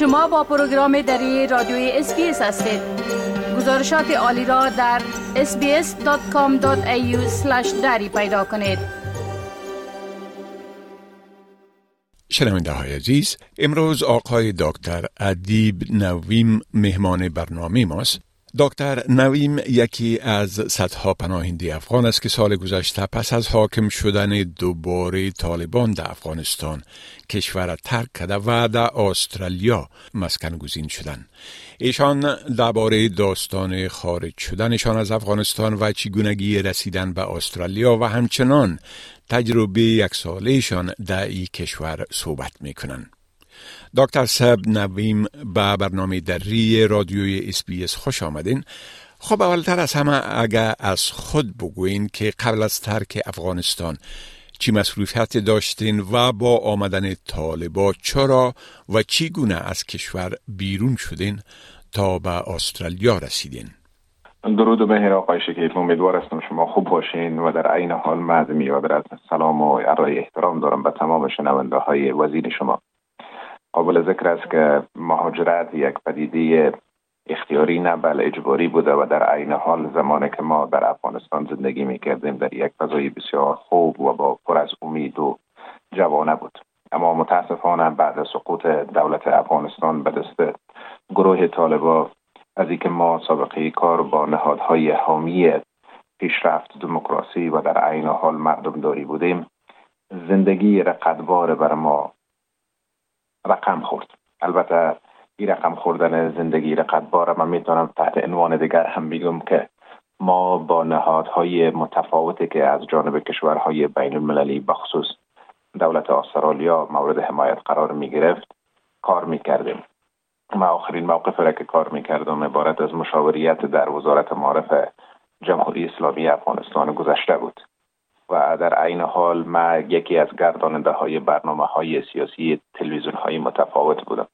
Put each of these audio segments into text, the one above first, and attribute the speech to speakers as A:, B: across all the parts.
A: شما با program دری رادیوی SBS هستید. گزارشات عالی را در sbs.com.au دری پیدا کنید.
B: شنونده های عزیز امروز آقای دکتر ادیب نویم مهمان برنامه ماست. دکتر نویم یکی از صدها پناهنده افغان است که سال گذشته پس از حاکم شدن دوباره طالبان در افغانستان کشور ترک کرده و در استرالیا مسکن گزین شدن ایشان درباره داستان خارج شدنشان از افغانستان و چگونگی رسیدن به استرالیا و همچنان تجربه یک سالهشان در این کشور صحبت می کنند. دکتر سب نویم به برنامه دری رادیوی اس خوش آمدین. خب اولتر از همه اگر از خود بگوین که قبل از ترک افغانستان چی مسئولیت داشتین و با آمدن طالبا چرا و چی گونه از کشور بیرون شدین تا به استرالیا رسیدین؟
C: درود و بهر آقای شکیب. امیدوار هستم شما خوب باشین و در عین حال معظمی و سلام و ارائه احترام دارم به تمام شنونده های وزیر شما. قابل ذکر است که مهاجرت یک پدیده اختیاری نه بل اجباری بوده و در عین حال زمانی که ما در افغانستان زندگی می کردیم در یک فضای بسیار خوب و با پر از امید و جوانه بود. اما متاسفانه بعد از سقوط دولت افغانستان به دست گروه طالبا از اینکه ما سابقه کار با نهادهای حامی پیشرفت دموکراسی و در عین حال مردم داری بودیم زندگی رقدبار بر ما رقم خورد. البته این رقم خوردن زندگی رقدبار من می‌تونم تحت عنوان دیگر هم بگم که ما با نهادهای متفاوتی که از جانب کشورهای بین المللی بخصوص دولت استرالیا مورد حمایت قرار می گرفت کار می کردیم ما آخرین موقف را که کار می کردم عبارت از مشاوریت در وزارت معارف جمهوری اسلامی افغانستان گذشته بود. و در عین حال ما یکی از گرداننده های برنامه های سیاسی تلویزیون های متفاوت بودم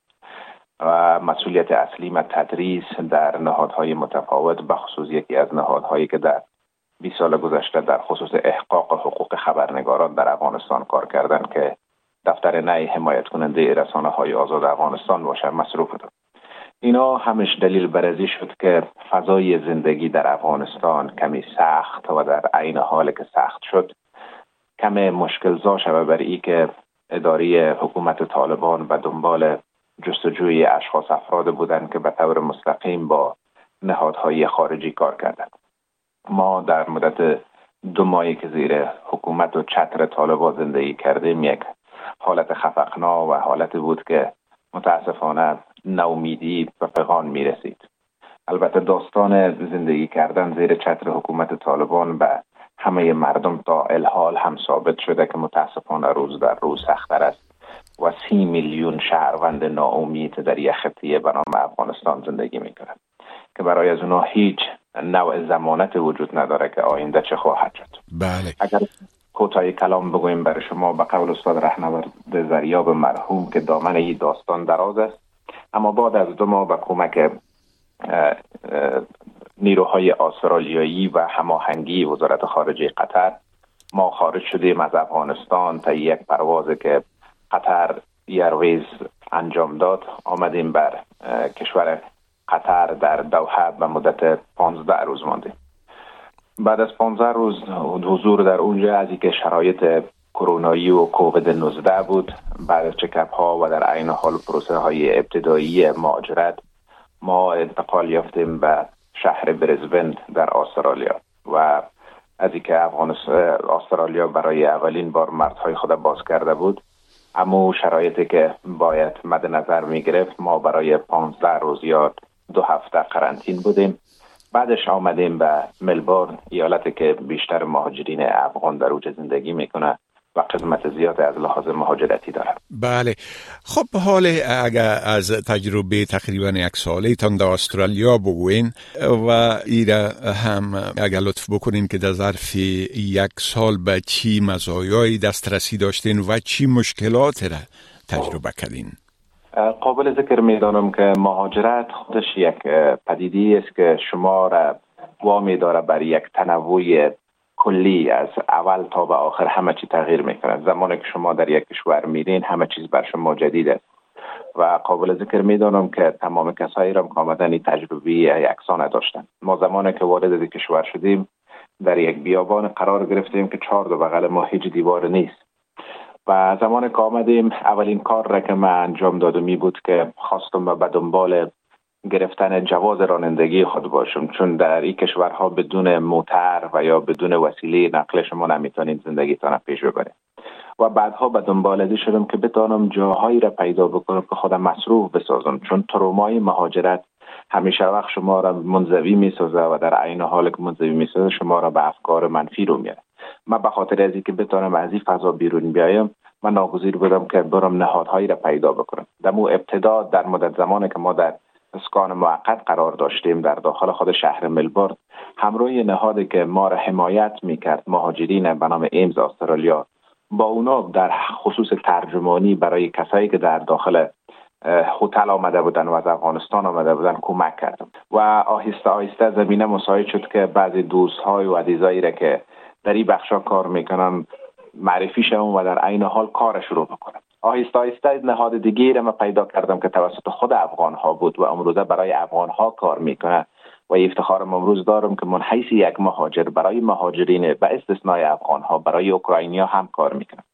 C: و مسئولیت اصلی ما تدریس در نهادهای متفاوت بخصوص یکی از نهادهایی که در 20 سال گذشته در خصوص احقاق حقوق خبرنگاران در افغانستان کار کردن که دفتر نی حمایت کننده رسانه های آزاد افغانستان باشه مصروف بودم اینا همش دلیل برزی شد که فضای زندگی در افغانستان کمی سخت و در عین حال که سخت شد. کم مشکل شود بر ای که اداری حکومت طالبان و دنبال جستجوی اشخاص افراد بودند که به طور مستقیم با نهادهای خارجی کار کردند. ما در مدت دو ماهی که زیر حکومت و چتر طالبان زندگی کردیم یک حالت خفقنا و حالت بود که متاسفانه نومیدی و فقان می رسید البته داستان زندگی کردن زیر چتر حکومت طالبان به همه مردم تا الحال هم ثابت شده که متاسفانه روز در روز سختتر است و سی میلیون شهروند ناامید در یک خطیه به نام افغانستان زندگی می کنند که برای از اونا هیچ نوع زمانت وجود نداره که آینده چه خواهد شد.
B: بله.
C: اگر کوتاهی کلام بگویم برای شما به قول استاد رهنورد زریاب مرحوم که دامن این داستان دراز است. اما بعد از دو ماه به کمک نیروهای استرالیایی و هماهنگی وزارت خارجه قطر ما خارج شدیم از افغانستان تا یک پرواز که قطر یرویز انجام داد. آمدیم بر کشور قطر در دوحه به مدت 15 روز ماندیم بعد از 15 روز حضور در اونجا از اینکه شرایط کرونایی و کووید 19 بود. بعد از چکپ ها و در عین حال پروسه های ابتدایی مهاجرت ما انتقال یافتیم به شهر برزبند در استرالیا. و از اینکه استرالیا برای اولین بار مردهای خود باز کرده بود اما شرایطی که باید مد نظر می گرفت ما برای 15 روز یا دو هفته قرنطین بودیم. بعدش آمدیم به ملبورن ایالتی که بیشتر مهاجرین افغان در اوج زندگی می‌کنه. و قسمت زیاد از لحاظ مهاجرتی داره
B: بله. خب حال اگر از تجربه تقریبا یک ساله تان در استرالیا بگوین و ایره هم اگر لطف بکنین که در ظرف یک سال به چی مزایای دسترسی داشتین و چی مشکلات را تجربه کردین؟
C: قابل ذکر می‌دانم که مهاجرت خودش یک پدیدی است که شما را وامی داره بر یک تنوع کلی از اول تا به آخر همه چی تغییر می‌کنه زمانی که شما در یک کشور میرین همه چیز بر شما جدید و قابل ذکر می‌دانم که تمام کسایی را که آمدن این تجربه یکسان داشتن. ما زمانی که وارد کشور شدیم در یک بیابان قرار گرفتیم که چهار دو بغل ما هیچ دیوار نیست. و زمان که آمدیم اولین کار را که من انجام دادم می بود که خواستم به دنبال گرفتن جواز رانندگی خود باشم. چون در این کشورها بدون موتر و یا بدون وسیله نقل شما نمی‌تونید زندگیتان پیش ببرید. و بعدها به دنبال ازی شدم که بتانم جاهایی را پیدا بکنم که خودم مصروف بسازم. چون ترومای مهاجرت همیشه وقت شما را منزوی می‌سازه و در عین حال که منزوی می‌سازه شما را به افکار منفی رو میاره. من به خاطر از که بتانم از این فضا بیرون بیایم من ناگزیر بودم که برم نهادهایی را پیدا بکنم. در مو ابتدا در مدت زمانی که ما در اسکان موقت قرار داشتیم در داخل خود شهر ملبورن. همراه نهادی که ما را حمایت می‌کرد مهاجرین به نام ایمز استرالیا. با اونا در خصوص ترجمانی برای کسایی که در داخل هتل آمده بودن و از افغانستان آمده بودن کمک کردم و آهسته آهسته زمینه مساعد شد که بعضی دوست های و عزیزایی را که در این بخشا کار می‌کنن معرفی شوم و در عین حال کار شروع بکنم آهسته آهسته نهاد دیگه را من پیدا کردم که توسط خود افغان ها بود و امروزه برای افغان ها کار می‌کنه. و افتخارم امروز دارم که من حیث یک مهاجر برای مهاجرین به استثنای افغان ها برای اوکراینیا هم کار می‌کنم.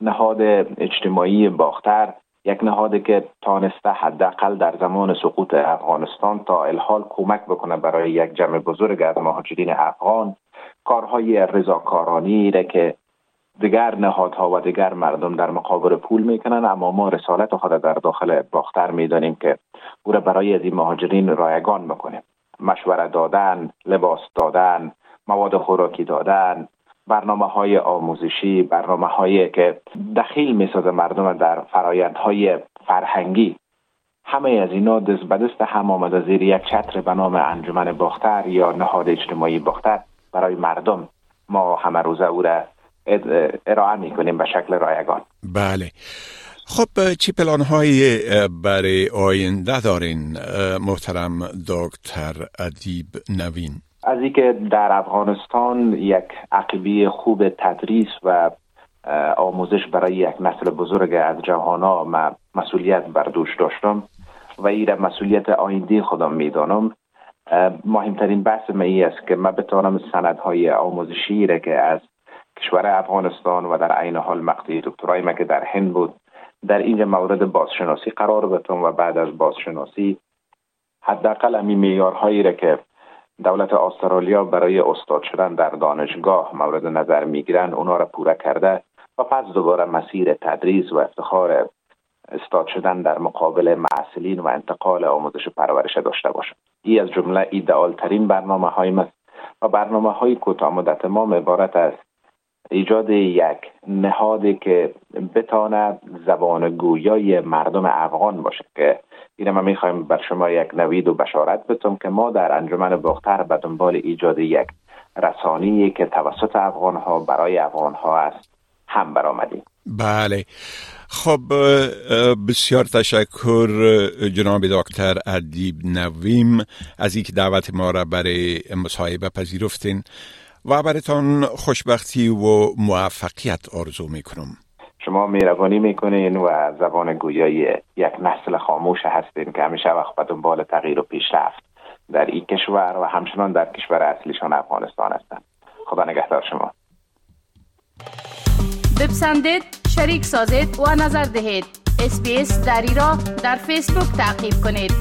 C: نهاد اجتماعی باختر یک نهادی که تانسته حداقل در زمان سقوط افغانستان تا الحال کمک بکنه برای یک جمع بزرگ از مهاجرین افغان. کارهای رضاکارانی را که دیگر نهادها و دیگر مردم در مقابل پول می‌کنن اما ما رسالت خود در داخل باختر می‌دانیم که او را برای از این مهاجرین رایگان می‌کنیم مشوره دادن لباس دادن مواد خوراکی دادن برنامه های آموزشی برنامه هایی که دخیل می مردم در فرایند های فرهنگی. همه از اینا دست به دست هم آمده زیر یک چتر به نام انجمن باختر یا نهاد اجتماعی باختر. برای مردم ما همه روزه او را ارائه می کنیم به شکل رایگان.
B: بله. خب چی پلان های برای آینده دارین؟ محترم دکتر ادیب نوین.
C: از اینکه در افغانستان یک عقبی خوب تدریس و آموزش برای یک نسل بزرگ از جهانا ما مسئولیت بر دوش داشتم و این مسئولیت آینده خودم می‌دانم. مهمترین بحث ای است که من بتانم سندهای آموزشی را که از کشور افغانستان و در عین حال مقطعی دکترای ما که در هند بود. در این مورد بازشناسی قرار بتم و بعد از بازشناسی حداقل همین معیارهایی را که دولت استرالیا برای استاد شدن در دانشگاه مورد نظر می‌گیرن اونا را پوره کرده و پس دوباره مسیر تدریس و افتخار استاد شدن در مقابل معسلین و انتقال آموزش پرورش داشته باشد این از جمله ایدئال ترین برنامه های است و برنامه های کوتاه مدت ما عبارت است ایجاد یک نهادی که بتانه زبان گویای مردم افغان باشه که این ما می‌خوایم بر شما یک نوید و بشارت بتم که ما در انجمن باختر به دنبال ایجاد یک رسانی که توسط افغان ها برای افغان ها است هم برآمدیم.
B: بله. خب بسیار تشکر جناب دکتر ادیب نویم از اینکه دعوت ما را برای مصاحبه پذیرفتین. و براتان خوشبختی و موفقیت آرزو می‌کنم.
C: شما مهربانی می‌کنین و زبان گویایی یک نسل خاموش هستین که همیشه وقت به دنبال تغییر و پیشرفت در این کشور و همچنان در کشور اصلیشان افغانستان هستند. خدا نگهدار شما.
A: بپسندید شریک سازید و نظر دهید. اسپیس دری را در فیسبوک تعقیب کنید.